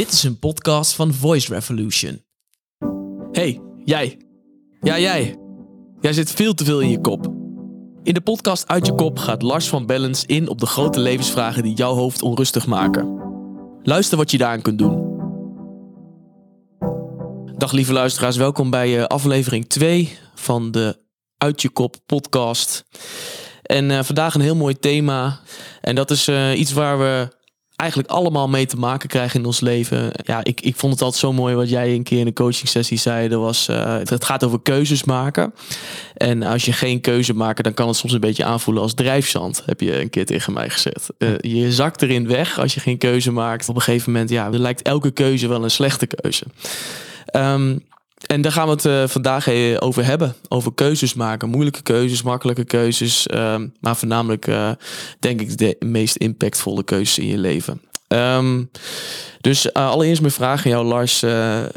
Dit is een podcast van Voice Revolution. Hey, jij. Ja, jij. Jij zit veel te veel in je kop. In de podcast Uit je kop gaat Lars van Bellens in op de grote levensvragen die jouw hoofd onrustig maken. Luister wat je daaraan kunt doen. Dag lieve luisteraars, welkom bij uh, aflevering 2 van de Uit je kop podcast. En uh, vandaag een heel mooi thema. En dat is uh, iets waar we eigenlijk allemaal mee te maken krijgen in ons leven. Ja, ik, ik vond het altijd zo mooi wat jij een keer in de coaching sessie zei. Dat was, uh, het gaat over keuzes maken. En als je geen keuze maakt, dan kan het soms een beetje aanvoelen als drijfzand. Heb je een keer tegen mij gezegd. Uh, je zakt erin weg als je geen keuze maakt. Op een gegeven moment, ja, er lijkt elke keuze wel een slechte keuze. Um, en daar gaan we het uh, vandaag over hebben. Over keuzes maken. Moeilijke keuzes, makkelijke keuzes. Uh, maar voornamelijk, uh, denk ik, de meest impactvolle keuzes in je leven. Um, dus uh, allereerst mijn vraag aan jou, Lars.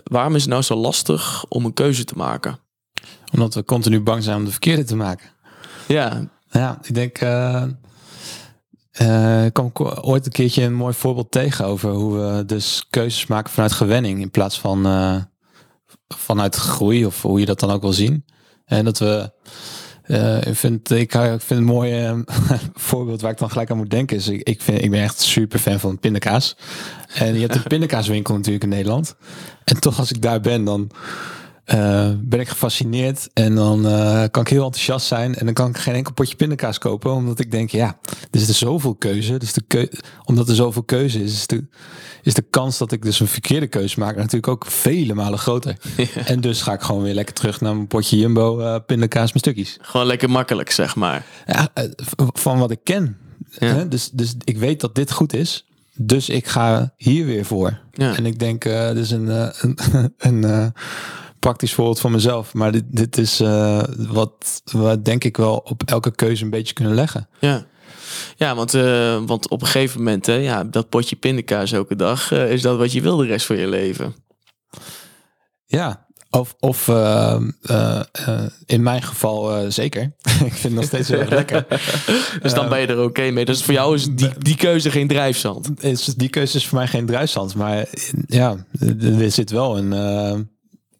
waarom is het nou zo lastig om een keuze te maken? Omdat we continu bang zijn om de verkeerde te maken. Ja. Ja, ik denk... ik kwam ooit een keertje een mooi voorbeeld tegen over hoe we dus keuzes maken vanuit gewenning in plaats van vanuit groei, of hoe je dat dan ook wil zien. En dat we, uh, ik, vind, ik, ik vind een mooi uh, voorbeeld waar ik dan gelijk aan moet denken. Is, ik, ik, vind, ik ben echt super fan van pindakaas. En je hebt een pindakaaswinkel natuurlijk in Nederland. En toch als ik daar ben, dan uh, ben ik gefascineerd. En dan kan ik heel enthousiast zijn. En dan kan ik geen enkel potje pindakaas kopen. Omdat ik denk, ja, er is er zoveel keuze. Dus de keu omdat er zoveel keuze is, is de is de kans dat ik dus een verkeerde keuze maak natuurlijk ook vele malen groter. En dus ga ik gewoon weer lekker terug naar mijn potje Jumbo uh, pindakaas met stukjes. Gewoon lekker makkelijk, zeg maar. Ja, eh, van wat ik ken. Hè? Dus, dus ik weet dat dit goed is. Dus ik ga hier weer voor. Ja. En ik denk, uh, dit is een, een, een praktisch voorbeeld van mezelf. Maar dit, dit is wat we denk ik wel op elke keuze een beetje kunnen leggen. Ja. Ja, want, uh, want op een gegeven moment, hè, ja, dat potje pindakaas elke dag, uh, is dat wat je wil de rest van je leven. Ja, of, of uh, in mijn geval zeker. ik vind het nog steeds heel erg lekker. dus dan ben je er oké okay mee. Dus voor jou is die, die keuze geen drijfzand. Is, die keuze is voor mij geen drijfzand. Maar ja, er zit wel een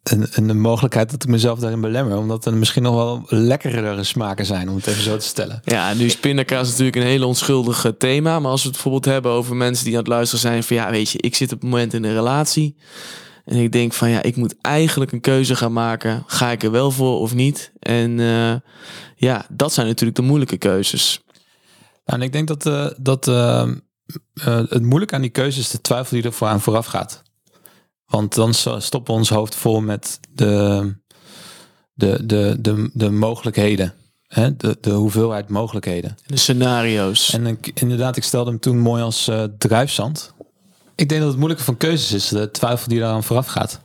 een, een mogelijkheid dat ik mezelf daarin belemmer. Omdat er misschien nog wel lekkerdere smaken zijn, om het even zo te stellen. Ja, nu is pindakaas natuurlijk een hele onschuldig thema. Maar als we het bijvoorbeeld hebben over mensen die aan het luisteren zijn van ja, weet je, ik zit op het moment in een relatie. En ik denk van ja, ik moet eigenlijk een keuze gaan maken. Ga ik er wel voor of niet? En uh, ja, dat zijn natuurlijk de moeilijke keuzes. Nou, en ik denk dat, uh, dat uh, het moeilijk aan die keuze is de twijfel die er voor aan vooraf gaat. Want dan stoppen we ons hoofd vol met de, de, de, de, de mogelijkheden. Hè? De, de hoeveelheid mogelijkheden. De scenario's. En ik, inderdaad, ik stelde hem toen mooi als uh, druifzand. Ik denk dat het moeilijke van keuzes is de twijfel die eraan vooraf gaat.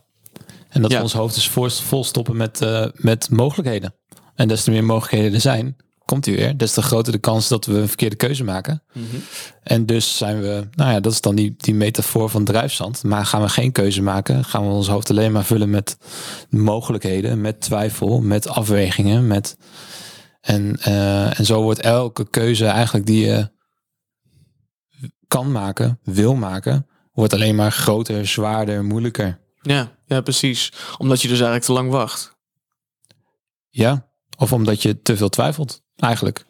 En dat we ons hoofd dus vol stoppen met, uh, met mogelijkheden. En des te meer mogelijkheden er zijn, komt hij weer, des te groter de kans dat we een verkeerde keuze maken. Mm -hmm. En dus zijn we, nou ja, dat is dan die, die metafoor van drijfzand. Maar gaan we geen keuze maken, gaan we ons hoofd alleen maar vullen met mogelijkheden, met twijfel, met afwegingen, met en, uh, en zo wordt elke keuze eigenlijk die je kan maken, wil maken, wordt alleen maar groter, zwaarder, moeilijker. Ja, ja, precies. Omdat je dus eigenlijk te lang wacht. Ja, of omdat je te veel twijfelt. Eigenlijk.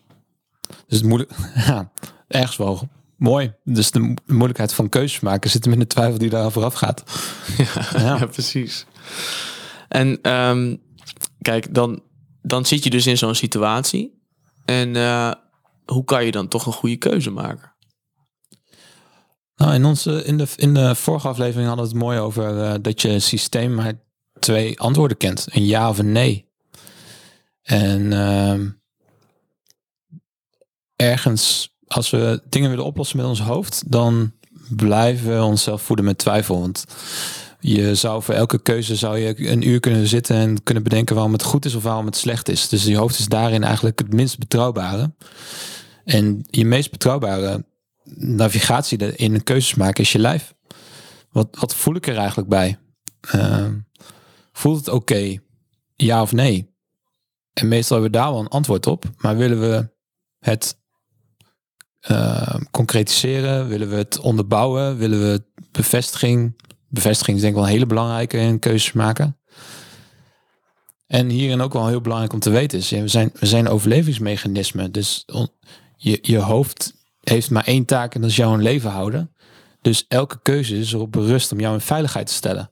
Dus het moeilijk, ja, ergens wel mooi. Dus de moeilijkheid van keuzes maken zit hem in de twijfel die daar vooraf gaat. Ja, ja. ja precies. En um, kijk, dan, dan zit je dus in zo'n situatie. En uh, hoe kan je dan toch een goede keuze maken? Nou, in, onze, in, de, in de vorige aflevering hadden we het mooi over uh, dat je systeem maar twee antwoorden kent. Een ja of een nee. En uh, ergens, als we dingen willen oplossen met ons hoofd, dan blijven we onszelf voeden met twijfel. Want je zou voor elke keuze zou je een uur kunnen zitten en kunnen bedenken waarom het goed is of waarom het slecht is. Dus je hoofd is daarin eigenlijk het minst betrouwbare. En je meest betrouwbare navigatie in keuzes maken is je lijf. Wat, wat voel ik er eigenlijk bij? Uh, voelt het oké? Ja of nee? En meestal hebben we daar wel een antwoord op. Maar willen we het uh, concretiseren? Willen we het onderbouwen? Willen we bevestiging? bevestiging is denk ik wel een hele belangrijke in keuzes maken. En hierin ook wel heel belangrijk om te weten is, we zijn, we zijn overlevingsmechanismen. Dus je, je hoofd heeft maar één taak en dat is jouw een leven houden. Dus elke keuze is erop berust om jou in veiligheid te stellen.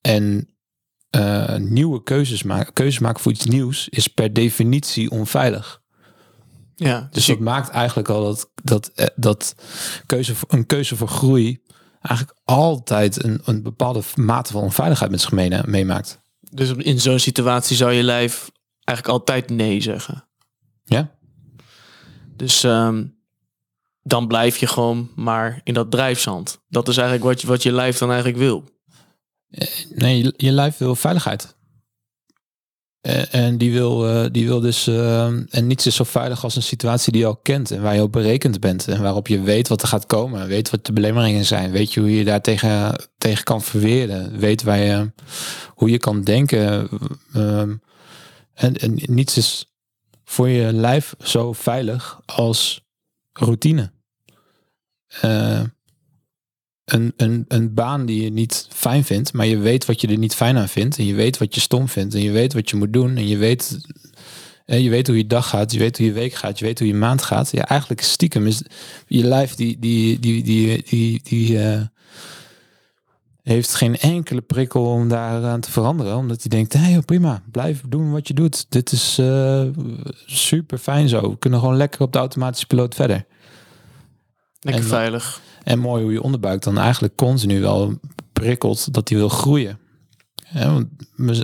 En uh, nieuwe keuzes maken, keuzes maken voor iets nieuws is per definitie onveilig. Ja, dus, dus dat maakt eigenlijk al dat, dat, eh, dat keuze, een keuze voor groei eigenlijk altijd een, een bepaalde mate van onveiligheid met zich meemaakt. Dus in zo'n situatie zou je lijf eigenlijk altijd nee zeggen. Ja. Dus ehm, dan blijf je gewoon maar in dat drijfzand. Dat is eigenlijk wat je, wat je lijf dan eigenlijk wil. Eh, nee, je, je lijf wil veiligheid. Eh, en die wil, uh, die wil dus. Uh, en niets is zo veilig als een situatie die je al kent. En waar je op berekend bent. En waarop je weet wat er gaat komen. Weet wat de belemmeringen zijn. Weet je hoe je daar tegen, tegen kan verweren. Weet waar je, hoe je kan denken. Ehm, en, en niets is voor je lijf zo veilig als routine. Uh, een, een, een baan die je niet fijn vindt, maar je weet wat je er niet fijn aan vindt. En je weet wat je stom vindt. En je weet wat je moet doen. En je weet, je weet hoe je dag gaat. Je weet hoe je week gaat. Je weet hoe je maand gaat. Ja, eigenlijk stiekem is je lijf die, die, die, die, die, die, uh, heeft geen enkele prikkel om daaraan te veranderen. Omdat hij denkt, hé hey, prima, blijf doen wat je doet. Dit is uh, super fijn zo. We kunnen gewoon lekker op de automatische piloot verder. Lekker veilig. En mooi hoe je onderbuik dan eigenlijk continu wel prikkelt dat hij wil groeien. want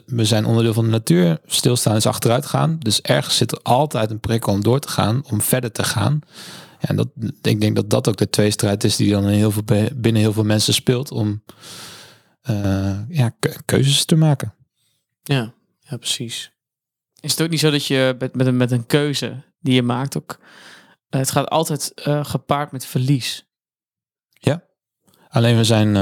we zijn onderdeel van de natuur. Stilstaan is achteruit gaan. Dus ergens zit er altijd een prikkel om door te gaan, om verder te gaan. Ja, en dat, ik denk dat dat ook de tweestrijd is die dan in heel veel, binnen heel veel mensen speelt om uh, ja, keuzes te maken. Ja, ja, precies. Is het ook niet zo dat je met, met, een, met een keuze die je maakt ook... Uh, het gaat altijd uh, gepaard met verlies. Alleen we zijn.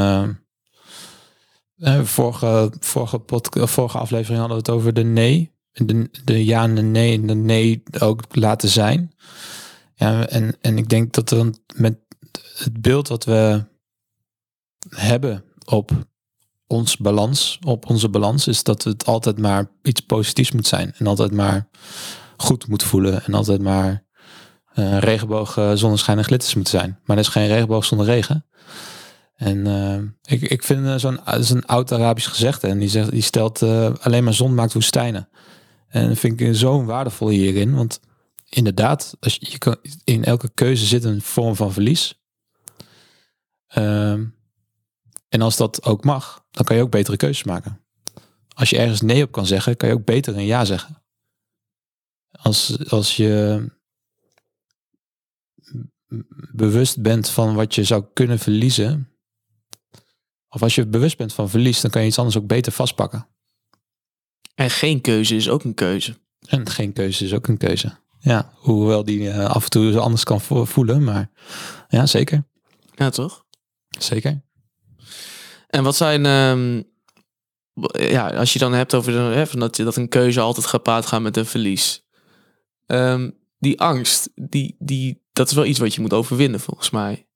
Uh, vorige, vorige, podcast, vorige aflevering hadden we het over de nee. De, de ja en de nee en de nee ook laten zijn. Ja, en, en ik denk dat er met het beeld wat we hebben op ons balans, op onze balans, is dat het altijd maar iets positiefs moet zijn. En altijd maar goed moet voelen. En altijd maar uh, regenboog zonneschijn en glitters moeten zijn. Maar er is geen regenboog zonder regen. En uh, ik, ik vind zo'n is een oud Arabisch gezegde. En die, zegt, die stelt alleen maar zon maakt woestijnen. En dat vind ik zo waardevol hierin. Want inderdaad, als je, in elke keuze zit een vorm van verlies. Ehm, en als dat ook mag, dan kan je ook betere keuzes maken. Als je ergens nee op kan zeggen, kan je ook beter een ja zeggen. Als, als je bewust bent van wat je zou kunnen verliezen, of als je bewust bent van verlies, dan kan je iets anders ook beter vastpakken. En geen keuze is ook een keuze. En geen keuze is ook een keuze. Ja, hoewel die uh, af en toe zo anders kan voelen, maar ja, zeker. Ja, toch? Zeker. En wat zijn, um, ja, als je dan hebt over de, hè, van dat, dat een keuze altijd gepaard gaat met een verlies. Um, die angst, die, die, dat is wel iets wat je moet overwinnen volgens mij.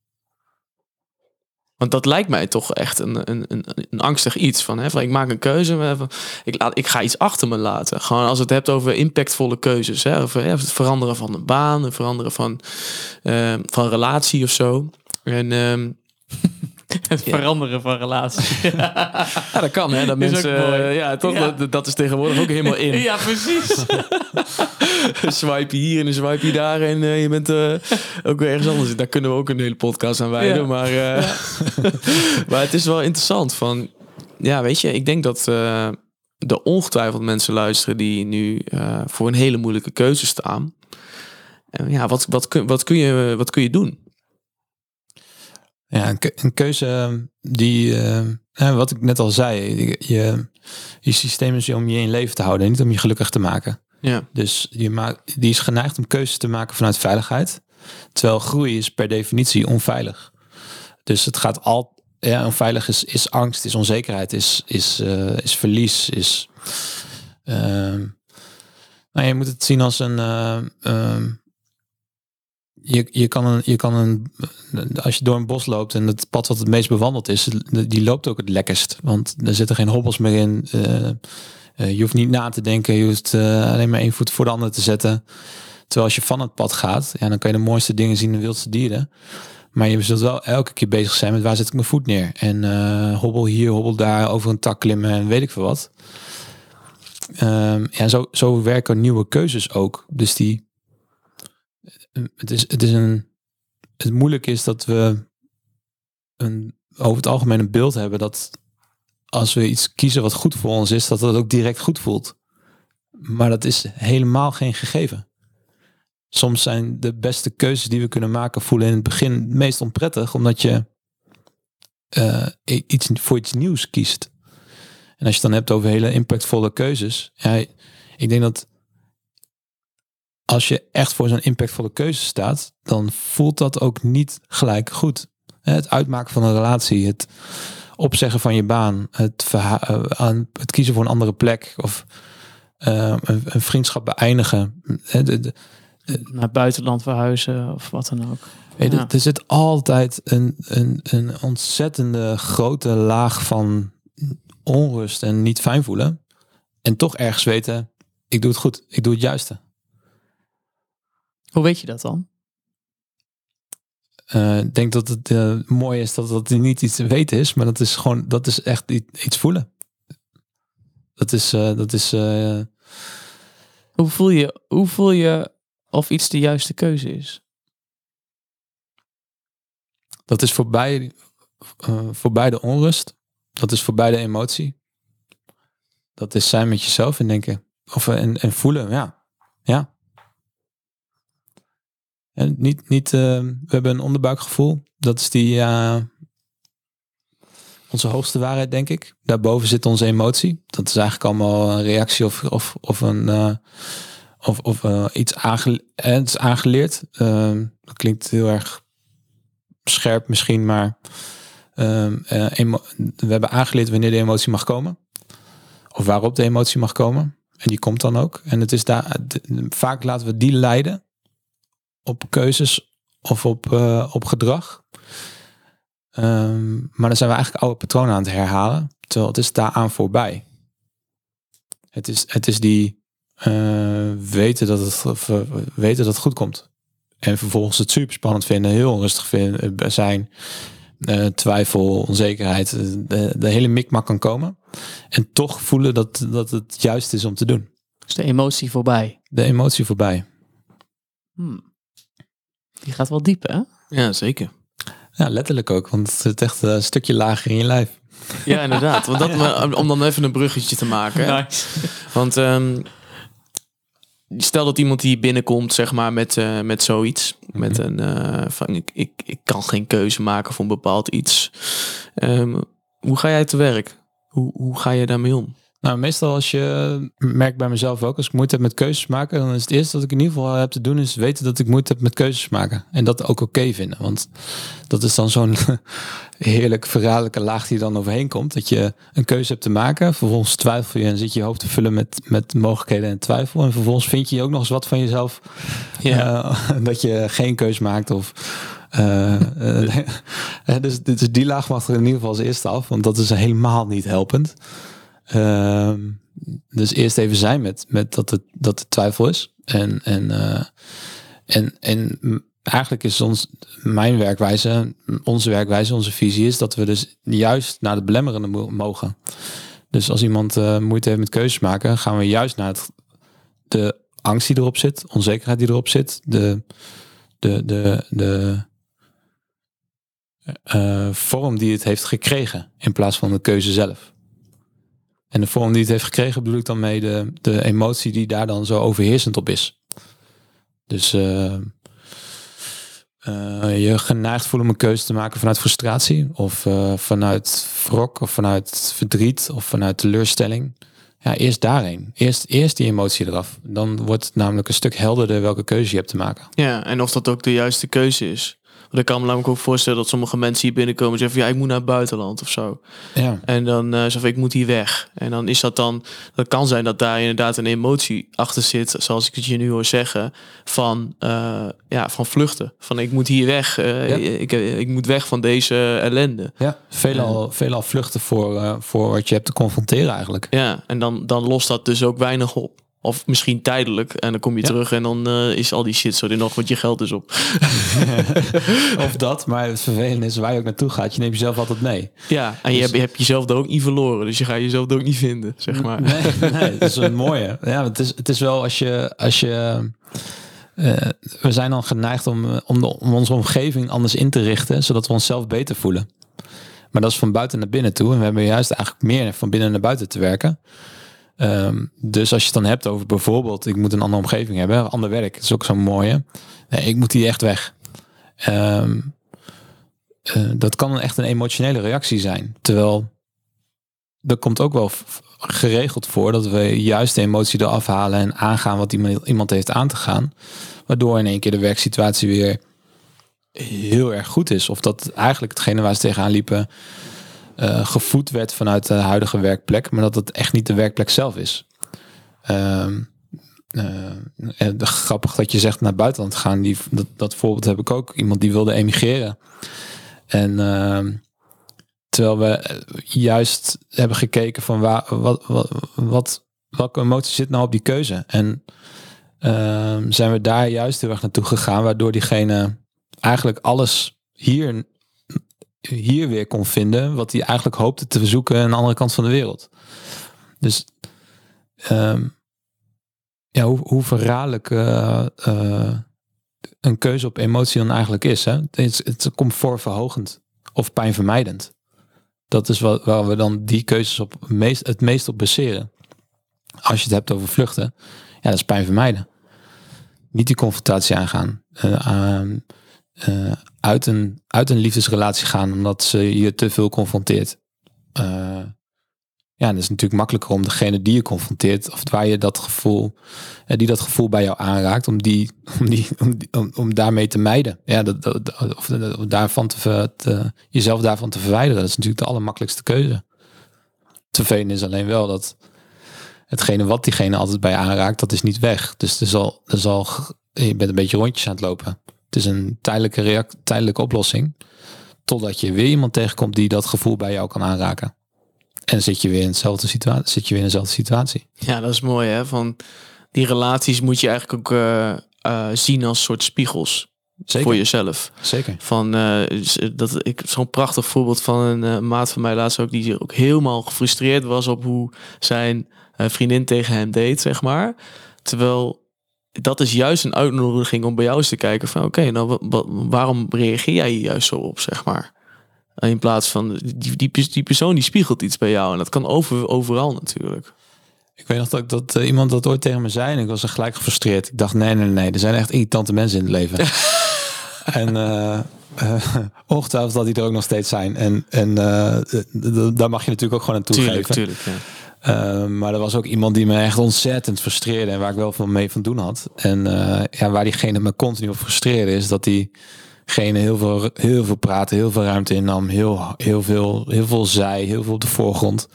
Want dat lijkt mij toch echt een, een, een, een angstig iets. Van, hè, van ik maak een keuze, ik, laat, ik ga iets achter me laten. Gewoon als het hebt over impactvolle keuzes. Hè, of, hè, het veranderen van een baan, het veranderen van, uh, van relatie of zo. En um, Het veranderen van relatie. ja, dat kan hè. Dat mensen, uh, ja, toch, Dat, dat, is tegenwoordig ook helemaal in. ja, precies. swipe hier en een swipe daar en uh, je bent uh, ook weer ergens anders. Daar kunnen we ook een hele podcast aan wijden. Maar, maar het is wel interessant van, ja, weet je, ik denk dat er ongetwijfeld mensen luisteren die nu voor een hele moeilijke keuze staan. En ja, wat, wat, kun, wat, kun je, wat kun je doen? Ja, een, keuze ehm, die, uh, wat ik net al zei, je, je systeem is om je in leven te houden, niet om je gelukkig te maken. Ja. Dus je maakt, die is geneigd om keuzes te maken vanuit veiligheid. Terwijl groei is per definitie onveilig. Dus het gaat al, ja, onveilig is, is angst, is onzekerheid, is, is, uh, is verlies, is. Uh, nou, je moet het zien als een. Je, je, kan een, je kan een, als je door een bos loopt en het pad wat het meest bewandeld is, die loopt ook het lekkerst. Want er zitten geen hobbels meer in. Uh, uh, je hoeft niet na te denken, je hoeft uh, alleen maar één voet voor de andere te zetten. Terwijl als je van het pad gaat, ja, dan kan je de mooiste dingen zien, de wildste dieren. Maar je zult wel elke keer bezig zijn met waar zet ik mijn voet neer. En uh, hobbel hier, hobbel daar, over een tak klimmen en weet ik veel wat. Um, ja, zo, zo werken nieuwe keuzes ook. Dus die, het is, het is een, het moeilijke is dat we een, over het algemeen een beeld hebben dat als we iets kiezen wat goed voor ons is, dat dat ook direct goed voelt. Maar dat is helemaal geen gegeven. Soms zijn de beste keuzes die we kunnen maken voelen in het begin het meest onprettig, omdat je uh, iets voor iets nieuws kiest. En als je het dan hebt over hele impactvolle keuzes, ja, ik denk dat als je echt voor zo'n impactvolle keuze staat, dan voelt dat ook niet gelijk goed. Het uitmaken van een relatie, het opzeggen van je baan, het, aan, het kiezen voor een andere plek of uh, een, een, vriendschap beëindigen. De, de, de, Naar buitenland verhuizen of wat dan ook. Weet ja. Er zit altijd een, een, een ontzettende grote laag van onrust en niet fijn voelen. En toch ergens weten, ik doe het goed, ik doe het juiste. Hoe weet je dat dan? Uh, ik denk dat het uh, mooi is dat dat niet iets te weten is, maar dat is gewoon, dat is echt iets voelen. Dat is, uh, dat is. Hoe voel je, hoe voel je of iets de juiste keuze is? Dat is voorbij, voorbij de onrust. Dat is voorbij de emotie. Dat is zijn met jezelf en denken. Of en, en voelen, ja. Ja. En niet, niet, uh, we hebben een onderbuikgevoel. Dat is die, uh, onze hoogste waarheid, denk ik. Daarboven zit onze emotie. Dat is eigenlijk allemaal een reactie of, of, of een, uh, of, of iets aangeleerd. Ehm, dat klinkt heel erg scherp misschien, maar ehm, we hebben aangeleerd wanneer de emotie mag komen. Of waarop de emotie mag komen. En die komt dan ook. En het is daar, vaak laten we die leiden op keuzes of op, uh, op gedrag. Um, maar dan zijn we eigenlijk oude patronen aan het herhalen. Terwijl het is daaraan voorbij. Het is, het is die uh, weten, dat het, uh, weten dat het goed komt. En vervolgens het super spannend vinden, heel onrustig vinden, zijn. twijfel, onzekerheid, de, de hele mikmak kan komen. En toch voelen dat, dat het juist is om te doen. Dus de emotie voorbij. De emotie voorbij. Hmm. Die gaat wel diep, hè? Ja, zeker. Ja, letterlijk ook, want het zit echt een stukje lager in je lijf. Ja, inderdaad. Want dat, ja. Om dan even een bruggetje te maken. Nice. Want um, stel dat iemand die binnenkomt, zeg maar, met, uh, met zoiets. Mm -hmm. Met een uh, van ik, ik, ik kan geen keuze maken voor een bepaald iets. Um, hoe ga jij te werk? Hoe, hoe ga je daarmee om? Nou, meestal als je merkt bij mezelf ook, als ik moeite heb met keuzes maken, dan is het eerste dat ik in ieder geval heb te doen, is weten dat ik moeite heb met keuzes maken. En dat ook oké okay vinden. Want dat is dan zo'n heerlijk verraderlijke laag die dan overheen komt. Dat je een keuze hebt te maken, vervolgens twijfel je en zit je hoofd te vullen met, met mogelijkheden en twijfel. En vervolgens vind je ook nog eens wat van jezelf ja. uh, dat je geen keuze maakt of uh, uh, dus, dus die laag mag er in ieder geval als eerste af, want dat is helemaal niet helpend. Uh, dus eerst even zijn met, met dat, het, dat het twijfel is. En, en, uh, en, en eigenlijk is ons, mijn werkwijze, onze werkwijze, onze visie is dat we dus juist naar de belemmerende mogen. Dus als iemand uh, moeite heeft met keuzes maken, gaan we juist naar het, de angst die erop zit, onzekerheid die erop zit, de, de, de, de uh, vorm die het heeft gekregen in plaats van de keuze zelf. En de vorm die het heeft gekregen bedoel ik dan mee de, de emotie die daar dan zo overheersend op is. Dus uh, uh, je geneigd voelen om een keuze te maken vanuit frustratie of uh, vanuit wrok of vanuit verdriet of vanuit teleurstelling. Ja, eerst daarheen. Eerst, eerst die emotie eraf. Dan wordt het namelijk een stuk helderder welke keuze je hebt te maken. Ja, en of dat ook de juiste keuze is. Want ik kan me namelijk ook voorstellen dat sommige mensen hier binnenkomen en zeggen van, ja, ik moet naar het buitenland of zo. Ja. En dan uh, zo van, ik moet hier weg. En dan is dat dan, dat kan zijn dat daar inderdaad een emotie achter zit, zoals ik het je nu hoor zeggen, van, uh, ja, van vluchten. Van ik moet hier weg, uh, ja. ik, ik moet weg van deze ellende. Ja, veelal, veelal vluchten voor, voor wat je hebt te confronteren eigenlijk. Ja, en dan, dan lost dat dus ook weinig op. Of misschien tijdelijk. En dan kom je Ja. terug en dan uh, is al die shit zo er nog, want je geld is op. of dat, maar het vervelende is waar je ook naartoe gaat. Je neemt jezelf altijd mee. Ja, en je, Dus- hebt, je hebt jezelf er ook niet verloren. Dus je gaat jezelf er ook niet vinden, zeg maar. Nee, nee dat is een mooie. Ja, het is, het is wel als je... Als je uh, we zijn dan geneigd om, om, de, om onze omgeving anders in te richten, zodat we onszelf beter voelen. Maar dat is van buiten naar binnen toe. En we hebben juist eigenlijk meer van binnen naar buiten te werken. Um, dus als je het dan hebt over bijvoorbeeld, ik moet een andere omgeving hebben, ander werk, dat is ook zo'n mooie. Nee, ik moet hier echt weg. Um, uh, dat kan echt een emotionele reactie zijn. Terwijl er komt ook wel geregeld voor dat we juist de emotie eraf halen en aangaan wat iemand heeft aan te gaan. Waardoor in één keer de werksituatie weer heel erg goed is. Of dat eigenlijk hetgene waar ze tegenaan liepen uh, gevoed werd vanuit de huidige werkplek, maar dat het echt niet de werkplek zelf is. Uh, grappig dat je zegt naar buitenland gaan. Die, dat, dat voorbeeld heb ik ook. Iemand die wilde emigreren. En uh, terwijl we juist hebben gekeken van waar, wat, wat, wat, welke emotie zit nou op die keuze. En ehm, zijn we daar juist heel erg naartoe gegaan, waardoor diegene eigenlijk alles hier hier weer kon vinden wat hij eigenlijk hoopte te zoeken aan de andere kant van de wereld. Dus um, ja, hoe, hoe verraderlijk uh, uh, een keuze op emotie dan eigenlijk is. Hè? Het, is, het comfortverhogend of pijnvermijdend. Dat is wat, waar we dan die keuzes op meest, het meest op baseren. Als je het hebt over vluchten, ja, dat is pijnvermijden. Niet die confrontatie aangaan. Uh, uit, een, uit een liefdesrelatie gaan omdat ze je te veel confronteert. Uh, ja, dat is natuurlijk makkelijker om degene die je confronteert, of waar je dat gevoel, uh, die dat gevoel bij jou aanraakt, om, die, om, die, om, om, daarmee te mijden. Ja, dat, dat, of, daarvan te, te, jezelf daarvan te verwijderen. Dat is natuurlijk de allermakkelijkste keuze. Het vervelende is alleen wel dat hetgene wat diegene altijd bij aanraakt, dat is niet weg. Dus er zal, zal, je bent een beetje rondjes aan het lopen. Het is een tijdelijke, react, tijdelijke oplossing. Totdat je weer iemand tegenkomt die dat gevoel bij jou kan aanraken. En zit je weer in hetzelfde situatie. Zit je weer in dezelfde situatie. Ja, dat is mooi hè. Van die relaties moet je eigenlijk ook uh, uh, zien als soort spiegels. Zeker. Voor jezelf. Zeker. Van uh, dat ik zo'n prachtig voorbeeld van een maat van mij laatst ook, die ook helemaal gefrustreerd was op hoe zijn vriendin tegen hem deed, zeg maar. Terwijl dat is juist een uitnodiging om bij jou eens te kijken van oké, okay, nou waarom reageer jij hier juist zo op, zeg maar. In plaats van die, die, die persoon die spiegelt iets bij jou en dat kan over, overal natuurlijk. Ik weet nog dat, dat uh, iemand dat ooit tegen me zei en ik was er gelijk gefrustreerd. Ik dacht nee, nee, nee, er zijn echt irritante mensen in het leven. en uh, uh, ongetwijfeld dat die er ook nog steeds zijn. En, en daar mag je natuurlijk ook gewoon aan toegeven. Tuurlijk, tuurlijk, ja. Uh, maar er was ook iemand die me echt ontzettend frustreerde en waar ik wel van mee van doen had. En uh, ja, waar diegene me continu op frustreerde is dat diegene heel veel, heel veel praten, heel veel ruimte innam, heel, heel, veel, heel veel zei, heel veel op de voorgrond.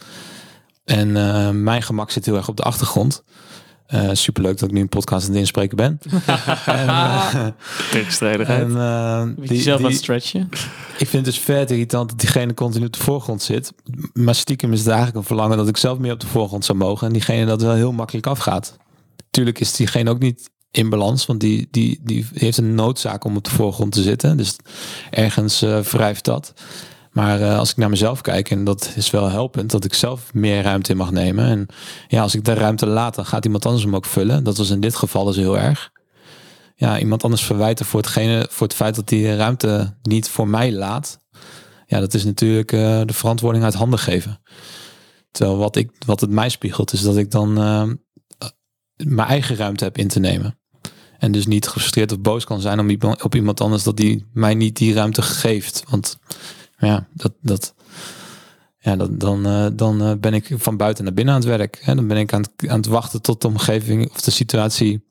En uh, mijn gemak zit heel erg op de achtergrond. Uh, superleuk dat ik nu een podcast aan het inspreken ben. en, uh, Tegenstrijdigheid. En, uh, die, jezelf aan stretchen. Ik vind het dus vet irritant dat diegene continu op de voorgrond zit. Maar stiekem is het eigenlijk een verlangen dat ik zelf meer op de voorgrond zou mogen. En diegene dat wel heel makkelijk afgaat. Tuurlijk is diegene ook niet in balans. Want die, die, die heeft een noodzaak om op de voorgrond te zitten. Dus ergens uh, wrijft dat. Maar uh, als ik naar mezelf kijk, en dat is wel helpend, dat ik zelf meer ruimte in mag nemen. En ja, als ik de ruimte laat, dan gaat iemand anders hem ook vullen. Dat was in dit geval dus heel erg. Ja, iemand anders verwijten voor, hetgene, voor het feit dat die ruimte niet voor mij laat. Ja, dat is natuurlijk uh, de verantwoording uit handen geven. Terwijl wat, ik, wat het mij spiegelt, is dat ik dan uh, mijn eigen ruimte heb in te nemen. En dus niet gefrustreerd of boos kan zijn om op iemand anders dat die mij niet die ruimte geeft. Want ja, dat, dat, ja dat, dan, uh, dan uh, ben ik van buiten naar binnen aan het werk. Hè? Dan ben ik aan het, aan het wachten tot de omgeving of de situatie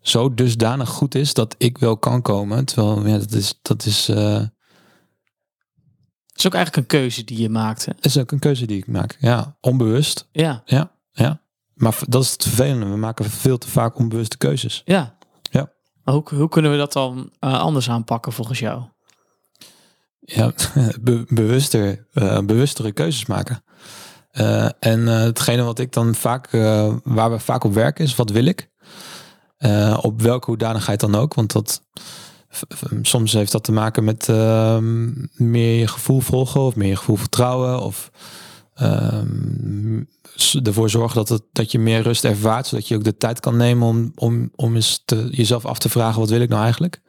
zo dusdanig goed is dat ik wel kan komen. Terwijl ja, dat is, dat is, eh, Dat is ook eigenlijk een keuze die je maakte. is ook een keuze die ik maak. Ja, onbewust. Ja, Ja, ja. Maar dat is het vervelende. We maken veel te vaak onbewuste keuzes. ja. Ja. Hoe, hoe kunnen we dat dan eh, anders aanpakken volgens jou? Ja, be- bewuster, eh, bewustere keuzes maken. Eh, en eh, hetgene wat ik dan vaak, waar we vaak op werken is, wat wil ik? Op welke hoedanigheid dan ook. Want dat, soms heeft dat te maken met ehm, meer je gevoel volgen of meer je gevoel vertrouwen. Of ehm, ervoor zorgen dat, het, dat je meer rust ervaart. Zodat je ook de tijd kan nemen om, om, om eens jezelf af te vragen, wat wil ik nou eigenlijk?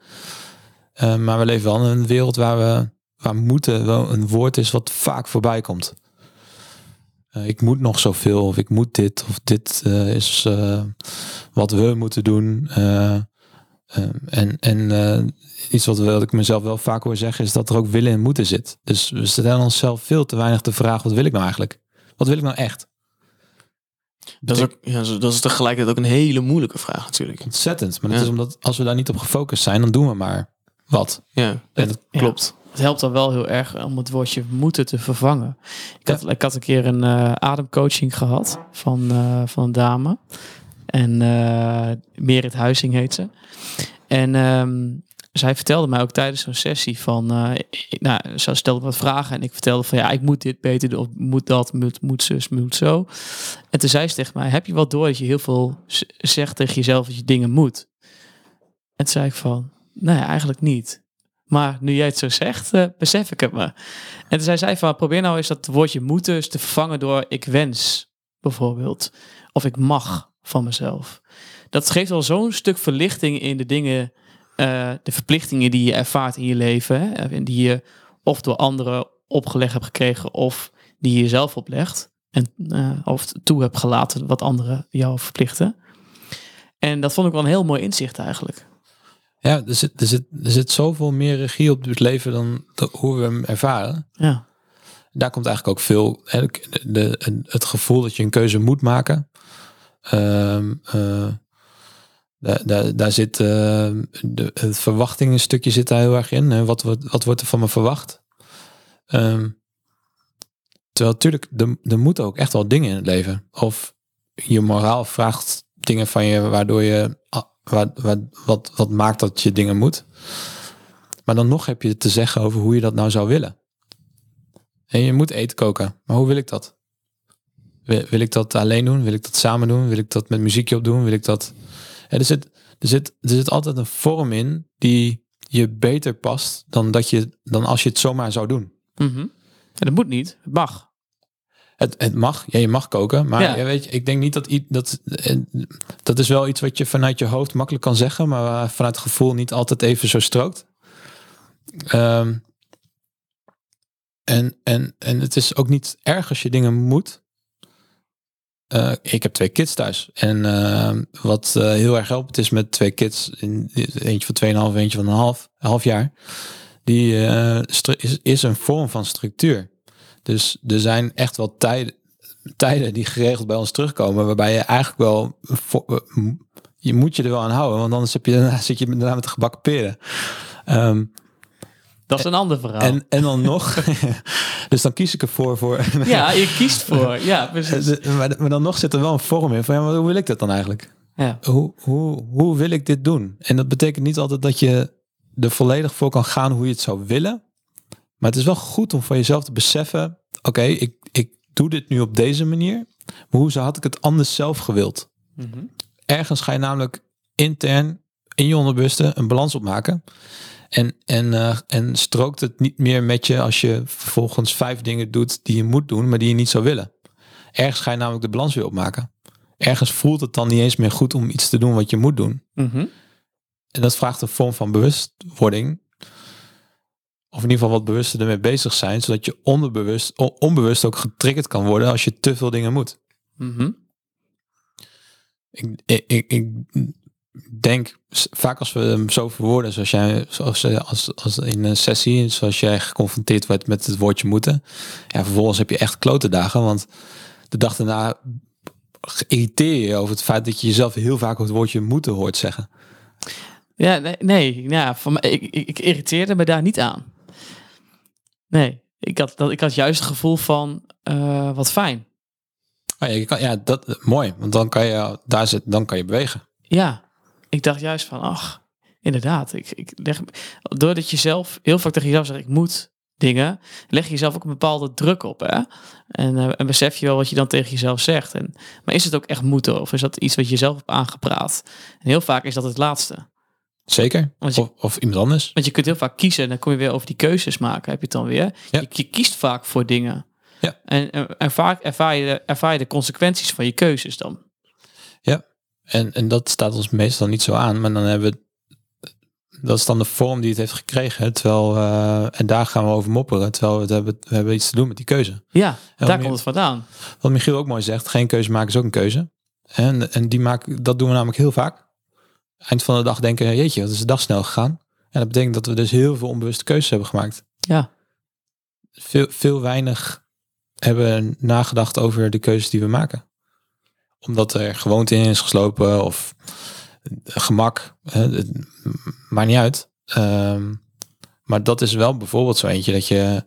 Maar we leven wel in een wereld waar we waar moeten wel een woord is wat vaak voorbij komt. Eh, ik moet nog zoveel, of ik moet dit, of dit eh, is eh, wat we moeten doen. En en iets wat, ik mezelf wel vaak hoor zeggen, is dat er ook willen en moeten zit. Dus we stellen onszelf veel te weinig de vraag, wat wil ik nou eigenlijk? Wat wil ik nou echt? Dat is, ook, ja, dat is tegelijkertijd ook een hele moeilijke vraag natuurlijk. Ontzettend. Maar dat Ja. is omdat als we daar niet op gefocust zijn, dan doen we maar wat. Ja, En dat Ja. klopt. Het helpt dan wel heel erg om het woordje moeten te vervangen. Ik had, ik had een keer een eh, ademcoaching gehad van, eh, van een dame. En eh Merit Huizing heet ze. En ehm, zij vertelde mij ook tijdens zo'n sessie van... ik- nou, ze stelde wat vragen en ik vertelde van... ja, ik moet dit beter doen, of moet dat, moet, moet zus, moet zo. En toen zei ze tegen mij... heb je wel door dat je heel veel zegt tegen jezelf dat je dingen moet? En toen zei ik van... nee, eigenlijk niet. Maar nu jij het zo zegt, eh, besef ik het me. En toen zei zij van, probeer nou eens dat woordje moeten te vervangen door ik wens, bijvoorbeeld. Of ik mag van mezelf. Dat geeft al zo'n stuk verlichting in de dingen, eh, de verplichtingen die je ervaart in je leven. Hè, en die je of door anderen opgelegd hebt gekregen, of die je jezelf oplegt. En eh, of toe hebt gelaten wat anderen jou verplichten. En dat vond ik wel een heel mooi inzicht eigenlijk. Ja, er zit, er, zit, er zit zoveel meer regie op het leven dan hoe we hem ervaren. Ja, daar komt eigenlijk ook veel hè, de, de- het gevoel dat je een keuze moet maken. Ehm, eh, daar, daar, daar zit eh, de, het verwachting stukje zit daar heel erg in. Hè. Wat, wordt wat wordt er van me verwacht? Ehm, terwijl natuurlijk, er, er moeten ook echt wel dingen in het leven. Of je moraal vraagt dingen van je waardoor je wat, wat, wat, maakt dat je dingen moet. Maar dan nog heb je te zeggen over hoe je dat nou zou willen. En je moet eten koken. Maar hoe wil ik dat? Wil, ik dat alleen doen? Wil ik dat samen doen? Wil ik dat met muziekje op doen? Wil ik dat... Er, zit, er, zit, er zit altijd een vorm in die je beter past dan, dat je, dan als je het zomaar zou doen. Mhm. En dat moet niet, het mag. Het, het mag, ja, je mag koken, maar Ja. ja. weet je, ik denk niet dat dat eh, dat is wel iets wat je vanuit je hoofd makkelijk kan zeggen, maar vanuit het gevoel niet altijd even zo strookt. Ehm, en, en, en het is ook niet erg als je dingen moet. Eh, ik heb twee kids thuis. En ehm, wat eh, heel erg helpt is met twee kids, eentje van 2,5, eentje van een half, half jaar. Die is, is een vorm van structuur. Dus er zijn echt wel tijden, tijden die geregeld bij ons terugkomen, waarbij je eigenlijk wel, vo- je moet je er wel aan houden, want anders heb je, daarna, zit je daarna met de gebakken peren. Ehm, Dat is een ander verhaal. en, en dan nog, dus dan kies ik ervoor voor. ja, je kiest voor. Ja, precies. De- maar, maar dan nog zit er wel een vorm in van ja, maar hoe wil ik dat dan eigenlijk? Ja. Hoe, hoe, hoe wil ik dit doen? En dat betekent niet altijd dat je er volledig voor kan gaan hoe je het zou willen. Maar het is wel goed om van jezelf te beseffen, oké, ik, ik doe dit nu op deze manier. Maar hoe zou- had ik het anders zelf gewild? Mhm. Ergens ga je namelijk intern in je onderbewuste een balans opmaken. En, en, eh, en strookt het niet meer met je als je vervolgens vijf dingen doet die je moet doen, maar die je niet zou willen. Ergens ga je namelijk de balans weer opmaken. Ergens voelt het dan niet eens meer goed om iets te doen wat je moet doen. Mhm. En dat vraagt een vorm van bewustwording. Of in ieder geval wat bewuster ermee bezig zijn, zodat je onderbewust, on- onbewust ook getriggerd kan worden als je te veel dingen moet. Mhm. Ik, ik, ik, ik denk vaak als we hem zo verwoorden, zoals jij, zoals, eh, als, als in een sessie, zoals jij geconfronteerd wordt met het woordje moeten. Ja, vervolgens heb je echt klote dagen, want de dag daarna irriteer je over het feit dat je jezelf heel vaak het woordje moeten hoort zeggen. Ja, nee, nee ja, van mij, ik, ik, ik irriteerde me daar niet aan. Nee, ik had, dat, ik had juist het gevoel van, eh, wat fijn. Oh ja, je kan, ja, dat mooi, want dan kan je daar zitten, dan kan je bewegen. Ja, ik dacht juist van, ach, inderdaad. Ik, ik leg, doordat je zelf heel vaak tegen jezelf zegt, ik moet dingen, leg je jezelf ook een bepaalde druk op. Hè? En, eh, en besef je wel wat je dan tegen jezelf zegt. En, maar is het ook echt moeten of is dat iets wat je zelf hebt aangepraat? En heel vaak is dat het laatste. Zeker. Je- Of, of iemand anders. Want je kunt heel vaak kiezen en dan kom je weer over die keuzes maken, heb je het dan weer. Ja. Je, je kiest vaak voor dingen. Ja. En, en, en vaak ervaar je, de, ervaar je de consequenties van je keuzes dan. En, en dat staat ons meestal niet zo aan. Maar dan hebben we... Dat is dan de vorm die het heeft gekregen. Terwijl, eh, en daar gaan we over mopperen. Terwijl we, het hebben, we hebben iets te doen met die keuze. Ja, daar komt het vandaan. Wat Michiel ook mooi zegt. Geen keuze maken is ook een keuze. En, en die maken, dat doen we namelijk heel vaak. Eind van de dag denken, jeetje, wat is de dag snel gegaan. En dat betekent dat we dus heel veel onbewuste keuzes hebben gemaakt. Ja, Veel, veel weinig hebben nagedacht over de keuzes die we maken. Omdat er gewoonte in is geslopen of gemak. het maakt niet uit. Ehm, maar dat is wel bijvoorbeeld zo eentje dat je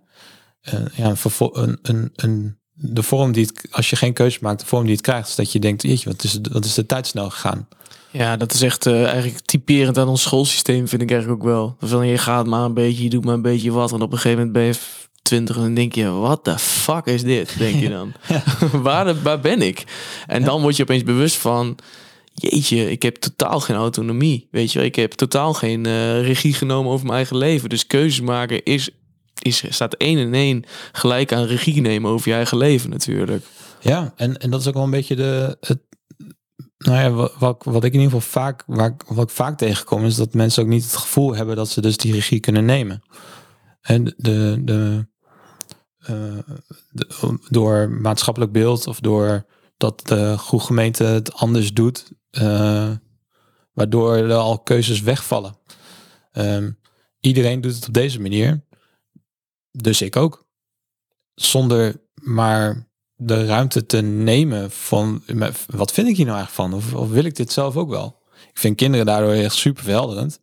eh, ja, een, een, een, de vorm die het, als je geen keuze maakt, de vorm die het krijgt, is dat je denkt, jeetje, wat is, wat is de tijd snel gegaan? Ja, dat is echt eh, eigenlijk typerend aan ons schoolsysteem, vind ik eigenlijk ook wel. Van je gaat maar een beetje, je doet maar een beetje wat. En op een gegeven moment ben je 20 en dan denk je, wat de fuck is dit? Denk je dan. waar, waar ben ik? En dan word je opeens bewust van, jeetje, ik heb totaal geen autonomie. Weet je wel, ik heb totaal geen eh, regie genomen over mijn eigen leven. Dus keuzes maken is, is, staat één en één gelijk aan regie nemen over je eigen leven natuurlijk. Ja, en, en dat is ook wel een beetje de. Nou ja, wat, wat, ik in ieder geval vaak, waar, wat ik vaak tegenkom, is dat mensen ook niet het gevoel hebben dat ze dus die regie kunnen nemen. En de, de, eh, de- door maatschappelijk beeld of door dat de goede gemeente het anders doet, eh, waardoor er al keuzes wegvallen. Ehm, iedereen doet het op deze manier, dus ik ook. Zonder maar de ruimte te nemen van wat vind ik hier nou eigenlijk van? Of, wil ik dit zelf ook wel? Ik vind kinderen daardoor echt super verhelderend.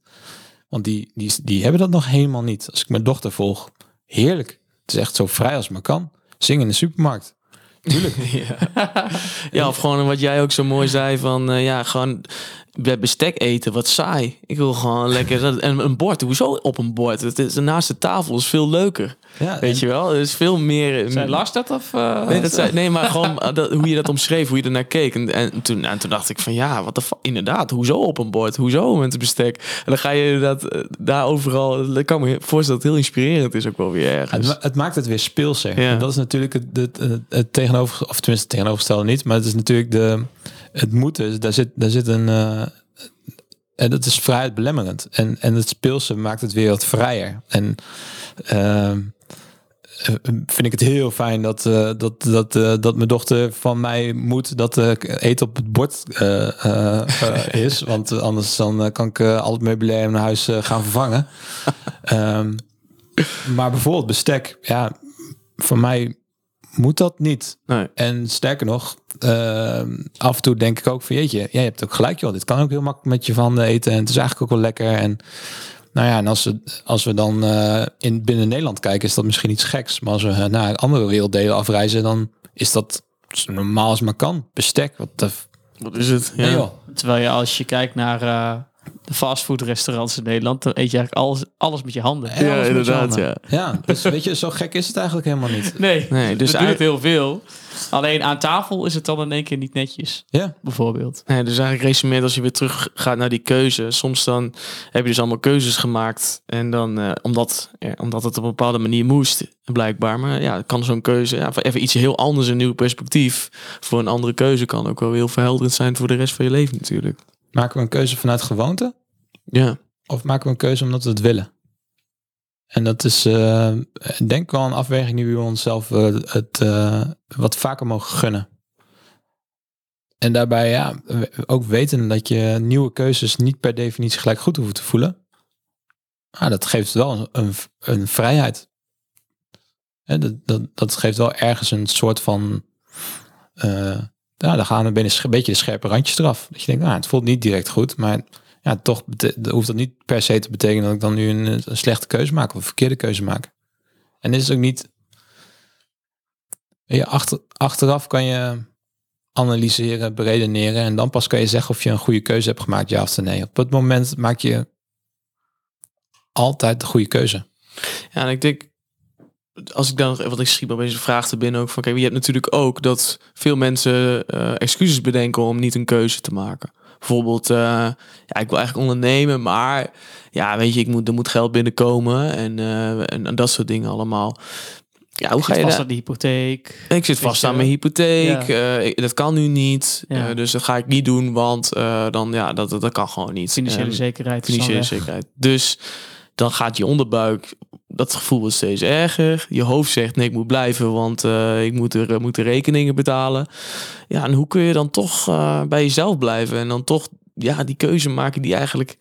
Want die, die, die hebben dat nog helemaal niet. Als ik mijn dochter volg, heerlijk. Het is echt zo vrij als maar kan. Zingen in de supermarkt. Tuurlijk. Ja. ja, of gewoon wat jij ook zo mooi zei van, eh, ja, gewoon bij bestek eten, wat saai. Ik wil gewoon lekker, en een bord, hoezo op een bord? Het is, naast de tafel is veel leuker, Ja, weet je wel? Er is veel meer... Zei Lars dat of... eh, Nee, dat zei, nee, maar gewoon eh, dat, hoe je dat omschreef, hoe je ernaar keek. En, en, toen, en toen dacht ik van ja, wat de fuck, inderdaad, hoezo op een bord? Hoezo met het bestek? En dan ga je dat eh, daar overal, ik kan me voorstellen dat het heel inspirerend is ook wel weer Het, ergens. ma- het maakt het weer speelser. Ja. En dat is natuurlijk het, het, het, het tegenover, of tenminste het tegenovergestelde niet, maar het is natuurlijk de, het moeten. Daar zit, daar zit een, eh, en dat is vrijheid belemmerend. En, en het speelse maakt het weer wat vrijer. En ehm, eh, vind ik het heel fijn dat, eh, dat, dat, dat mijn dochter van mij moet dat eten op het bord is. Want anders dan kan ik al het meubilair in mijn huis gaan vervangen. Ehm, maar bijvoorbeeld bestek, ja, voor mij moet dat niet. Nee. En sterker nog, ehm, af en toe denk ik ook van jeetje, jij hebt ook gelijk joh, dit kan ook heel makkelijk met je van eten en het is eigenlijk ook wel lekker. En nou ja, en als we, als we dan eh, in binnen Nederland kijken, is dat misschien iets geks. Maar als we naar andere werelddelen afreizen, dan is dat zo normaal als maar kan. Bestek, wat de... Wat is het? Ja. Terwijl je als je kijkt naar eh, de fastfoodrestaurants in Nederland, dan eet je eigenlijk alles, alles met je handen. En Ja, alles met je inderdaad, handen. ja. Ja, dus weet je, zo gek is het eigenlijk helemaal niet. Nee, Nee, dus eigenlijk- doet heel veel. Alleen aan tafel is het dan in één keer niet netjes, Ja, bijvoorbeeld. Nee, dus eigenlijk resumeert als je weer terug gaat naar die keuze. Soms dan heb je dus allemaal keuzes gemaakt. En dan, eh, omdat, ja, omdat het op een bepaalde manier moest, blijkbaar. Maar ja, kan zo'n keuze, ja, even iets heel anders, een nieuw perspectief. Voor een andere keuze kan ook wel heel verhelderend zijn voor de rest van je leven natuurlijk. Maken we een keuze vanuit gewoonte? Ja, Of maken we een keuze omdat we het willen? En dat is, eh, denk wel een afweging die we onszelf eh, het eh, wat vaker mogen gunnen. En daarbij ja, ook weten dat je nieuwe keuzes niet per definitie gelijk goed hoeft te voelen. Maar dat geeft wel een, een, vrijheid. Dat, dat, dat geeft wel ergens een soort van... ja, dan gaan er binnen een beetje de scherpe randjes eraf. Dat je denkt, nou, het voelt niet direct goed, maar ja, toch hoeft dat niet per se te betekenen dat ik dan nu een, slechte keuze maak of een verkeerde keuze maak. En is het ook niet. Ja, achter, achteraf kan je analyseren, beredeneren en dan pas kan je zeggen of je een goede keuze hebt gemaakt, ja of nee. Op het moment maak je altijd de goede keuze. Ja, en ik denk, als ik dan, want ik schiet me opeens een vraag te binnen ook van, kijk, je hebt natuurlijk ook dat veel mensen eh, excuses bedenken om niet een keuze te maken. Bijvoorbeeld, eh, ja, ik wil eigenlijk ondernemen, maar ja, weet je, ik moet, er moet geld binnenkomen en, eh, en, en dat soort dingen allemaal. Ja, hoe Ik ga je vast daar? aan de hypotheek. Ik zit vast aan mijn hypotheek. Ja. ik- dat kan nu niet. Ja. dus dat ga ik niet doen, want dan ja, dat, dat, dat kan gewoon niet. Financiële Ehm, zekerheid. financiële zekerheid. Dus dan gaat je onderbuik, dat gevoel wordt steeds erger. Je hoofd zegt, nee, ik moet blijven, want eh, ik moet, er, moet de rekeningen betalen. Ja, en hoe kun je dan toch eh, bij jezelf blijven en dan toch ja, die keuze maken die eigenlijk...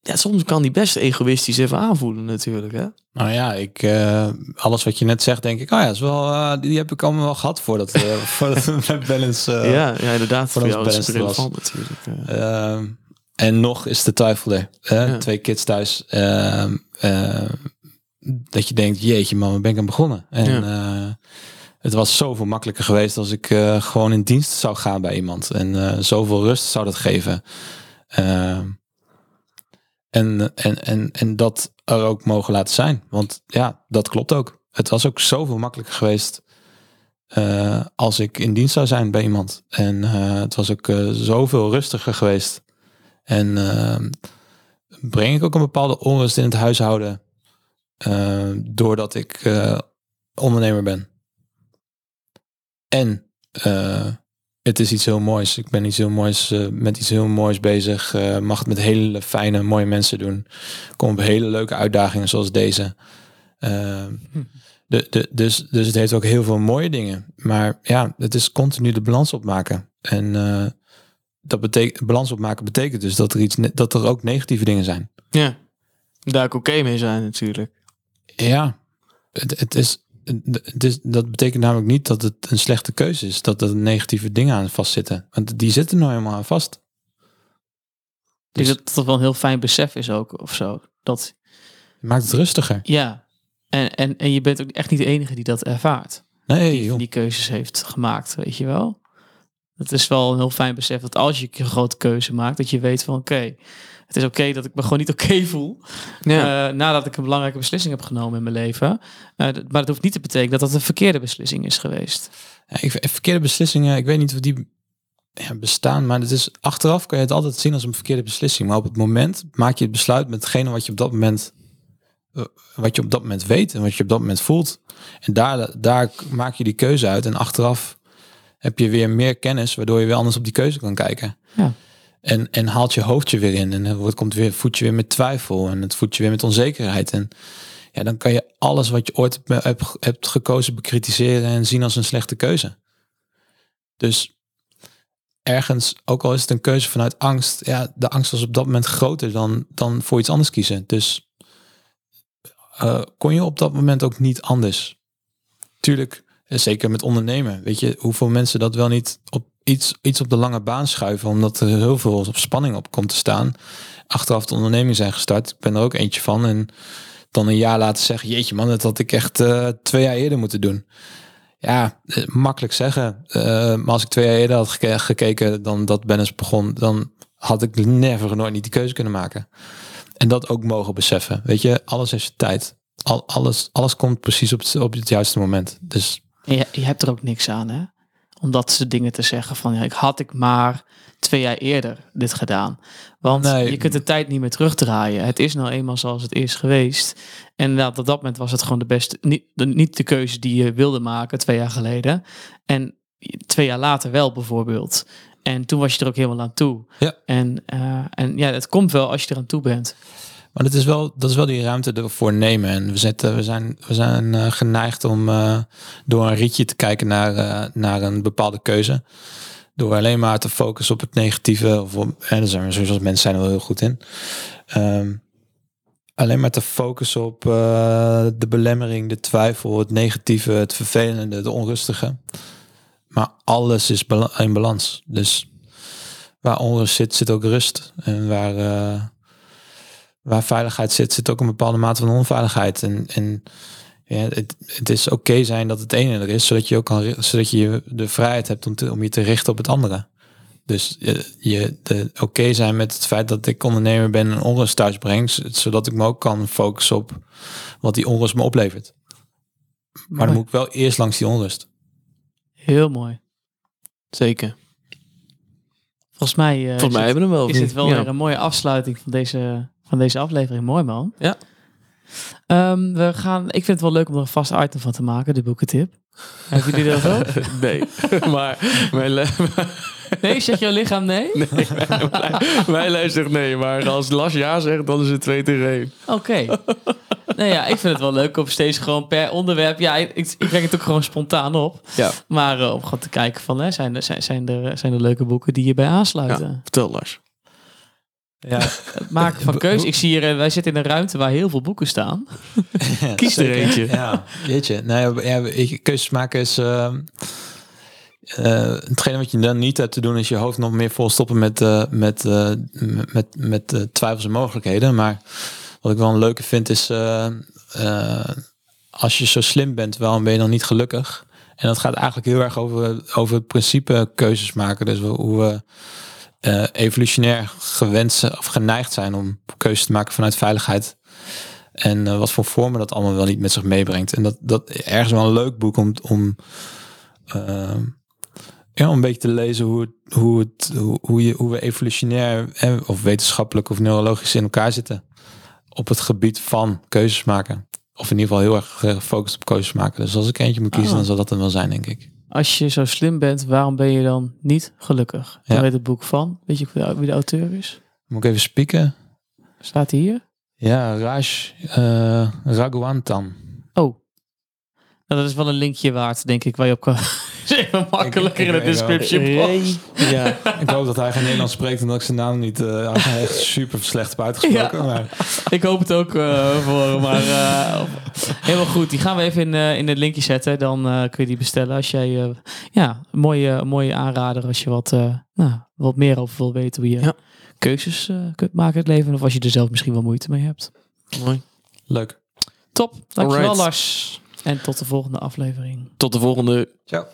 Ja, soms kan die best egoïstisch even aanvoelen natuurlijk, hè? Nou ja, ik, eh, alles wat je net zegt, denk ik, oh ja, is wel, eh, die heb ik allemaal wel gehad voordat, eh voordat mijn balance. eh, ja, ja, inderdaad. Voor jou is het balanced was. relevant natuurlijk. eh. Ehm, en nog is de twijfel er. hè? Ja. Twee kids thuis. Ehm, ehm, dat je denkt, jeetje man, waar ben ik aan begonnen? En eh, het was zoveel makkelijker geweest als ik eh, gewoon in dienst zou gaan bij iemand. En eh, zoveel rust zou dat geven. Ehm, en, en, en, en dat er ook mogen laten zijn. Want ja, dat klopt ook. Het was ook zoveel makkelijker geweest als ik in dienst zou zijn bij iemand. En het was ook zoveel rustiger geweest. En eh, breng ik ook een bepaalde onrust in het huishouden. Eh, doordat ik eh, ondernemer ben. En eh, het is iets heel moois. Ik ben iets heel moois, met iets heel moois bezig. mag het met hele fijne, mooie mensen doen. Kom op hele leuke uitdagingen zoals deze. Eh, de, de, dus, dus het heeft ook heel veel mooie dingen. Maar ja, het is continu de balans opmaken. En dat betekent balans opmaken betekent dus dat er iets dat er ook negatieve dingen zijn. Ja, daar ook oké mee zijn natuurlijk. Ja, het, het is. Het is, dat betekent namelijk niet dat het een slechte keuze is. Dat er negatieve dingen aan vastzitten. Want die zitten nou helemaal aan vast. Ik denk Dus dat dat wel een heel fijn besef is ook, of zo. Dat, maakt het rustiger. ja. En, en, en je bent ook echt niet de enige die dat ervaart. Nee, Die joh. die keuzes heeft gemaakt, weet je wel. Het is wel een heel fijn besef dat als je een grote keuze maakt, dat je weet van oké, het is oké dat ik me gewoon niet oké voel. Ja. eh, nadat ik een belangrijke beslissing heb genomen in mijn leven. Eh, maar dat hoeft niet te betekenen dat dat een verkeerde beslissing is geweest. Ja, ik, verkeerde beslissingen, ik weet niet of die ja, bestaan, maar het is, achteraf kan je het altijd zien als een verkeerde beslissing. Maar op het moment maak je het besluit met hetgene wat je op dat moment, eh, wat je op dat moment weet en wat je op dat moment voelt. En daar, daar maak je die keuze uit. En achteraf heb je weer meer kennis, waardoor je weer anders op die keuze kan kijken. Ja. En, en haalt je hoofdje weer in. En het komt weer, voed je weer met twijfel. En het voedt je weer met onzekerheid. En ja, dan kan je alles wat je ooit hebt, hebt, hebt gekozen bekritiseren en zien als een slechte keuze. Dus ergens, ook al is het een keuze vanuit angst, ja, de angst was op dat moment groter dan, dan voor iets anders kiezen. Dus eh, kon je op dat moment ook niet anders. Tuurlijk, eh, zeker met ondernemen. Weet je, hoeveel mensen dat wel niet op iets, iets op de lange baan schuiven, omdat er heel veel op spanning op komt te staan. Achteraf de onderneming zijn gestart. Ik ben er ook eentje van. En dan een jaar later zeggen, jeetje man, dat had ik echt eh, twee jaar eerder moeten doen. Ja, eh, makkelijk zeggen. Eh, maar als ik twee jaar eerder had geke- gekeken dan dat Bennis begon, dan had ik never nooit niet die keuze kunnen maken. En dat ook mogen beseffen. Weet je, alles zijn tijd. Al, alles, alles komt precies op het, op het juiste moment. Dus je, je hebt er ook niks aan, hè? Om dat soort dingen te zeggen van, ja, ik had ik maar twee jaar eerder dit gedaan. Want Nee. je kunt de tijd niet meer terugdraaien. Het is nou eenmaal zoals het is geweest. En inderdaad, op dat moment was het gewoon de beste, niet de, niet de keuze die je wilde maken twee jaar geleden. En twee jaar later wel bijvoorbeeld. En toen was je er ook helemaal aan toe. Ja. En, eh, en ja, het komt wel als je er aan toe bent. Maar dat is wel, dat is wel die ruimte ervoor nemen. En we, zitten, we zijn, we zijn eh, geneigd om eh, door een rietje te kijken naar, eh, naar een bepaalde keuze. Door alleen maar te focussen op het negatieve. Of en daar zijn we zoals mensen zijn er wel heel goed in. Ehm, alleen maar te focussen op de belemmering, de twijfel, het negatieve, het vervelende, de onrustige. Maar alles is in balans. Dus waar onrust zit, zit ook rust. En waar, waar veiligheid zit, zit ook een bepaalde mate van onveiligheid. En, en ja, het, het is oké zijn dat het ene er is, zodat je ook kan, zodat je de vrijheid hebt om, te, om je te richten op het andere. Dus je, je de oké zijn met het feit dat ik ondernemer ben en onrust thuis breng, z- zodat ik me ook kan focussen op wat die onrust me oplevert. Maar Mooi. dan moet ik wel eerst langs die onrust. Heel mooi. Zeker. Volgens mij, eh, Volgens mij is, het, hebben we hem wel. is wel Ja. weer een mooie afsluiting van deze, van deze aflevering. Mooi man. Ja. Ehm, we gaan, ik vind het wel leuk om er een vast item van te maken, de boekentip. Hebben jullie dat ook? Nee, maar mijn, Nee, zegt jouw lichaam nee? nee, mijn, mijn lijst zegt nee. Maar als Las ja zegt, dan is het twee tegen één. Oké. nou ja, ik vind het wel leuk om steeds gewoon per onderwerp... Ja, ik, ik breng het ook gewoon spontaan op. Ja. Maar eh, om gewoon te kijken van... Hè, zijn, er, zijn, zijn, er, zijn er leuke boeken die hierbij aansluiten? Vertel Lars. Ja, Het maken van keuzes. Ik zie hier... eh, wij zitten in een ruimte waar heel veel boeken staan. Kies er eentje. Ja, weet je. Nou ja, keuzes maken is... eh, eh, hetgene wat je dan niet hebt te doen is je hoofd nog meer volstoppen met, eh, met, eh, met, met, met twijfels en mogelijkheden. Maar wat ik wel een leuke vind is, eh, eh, als je zo slim bent, waarom ben je dan niet gelukkig? En dat gaat eigenlijk heel erg over, over het principe keuzes maken. Dus hoe we eh, evolutionair gewend zijn- of geneigd zijn om keuzes te maken vanuit veiligheid. En eh, wat voor vormen dat allemaal wel niet met zich meebrengt. En dat, dat ergens wel een leuk boek om, om, eh, ja, om een beetje te lezen hoe, het, hoe, het, hoe, hoe, je, hoe we evolutionair eh, of wetenschappelijk of neurologisch in elkaar zitten. Op het gebied van keuzes maken. Of in ieder geval heel erg gefocust op keuzes maken. Dus als ik eentje moet kiezen, Ah. dan zal dat hem wel zijn, denk ik. Als je zo slim bent, waarom ben je dan niet gelukkig? Ja. Daar heet het boek van. Weet je wie de- auteur is? Moet ik even spieken? Staat hij hier? Ja, Raj Raghuantan. Oh. Nou, dat is wel een linkje waard, denk ik, waar je op kan... is even makkelijker in de ik- ik- description box. Ja. Ik hoop dat hij geen Nederlands spreekt en dat ik zijn naam niet eh, echt super slecht heb uitgesproken. Ja. Maar Ik hoop het ook eh, voor hem, maar eh, helemaal goed. Die gaan we even in, in het linkje zetten. Dan eh, kun je die bestellen als jij... eh, ja, een mooie, mooie aanrader als je wat, eh, nou, wat meer over wil weten. Hoe je Ja. keuzes kunt maken in het leven. Of als je er zelf misschien wel moeite mee hebt. Mooi. leuk. Top, dankjewel Alright. Lars. En tot de volgende aflevering. Tot de volgende. Ciao.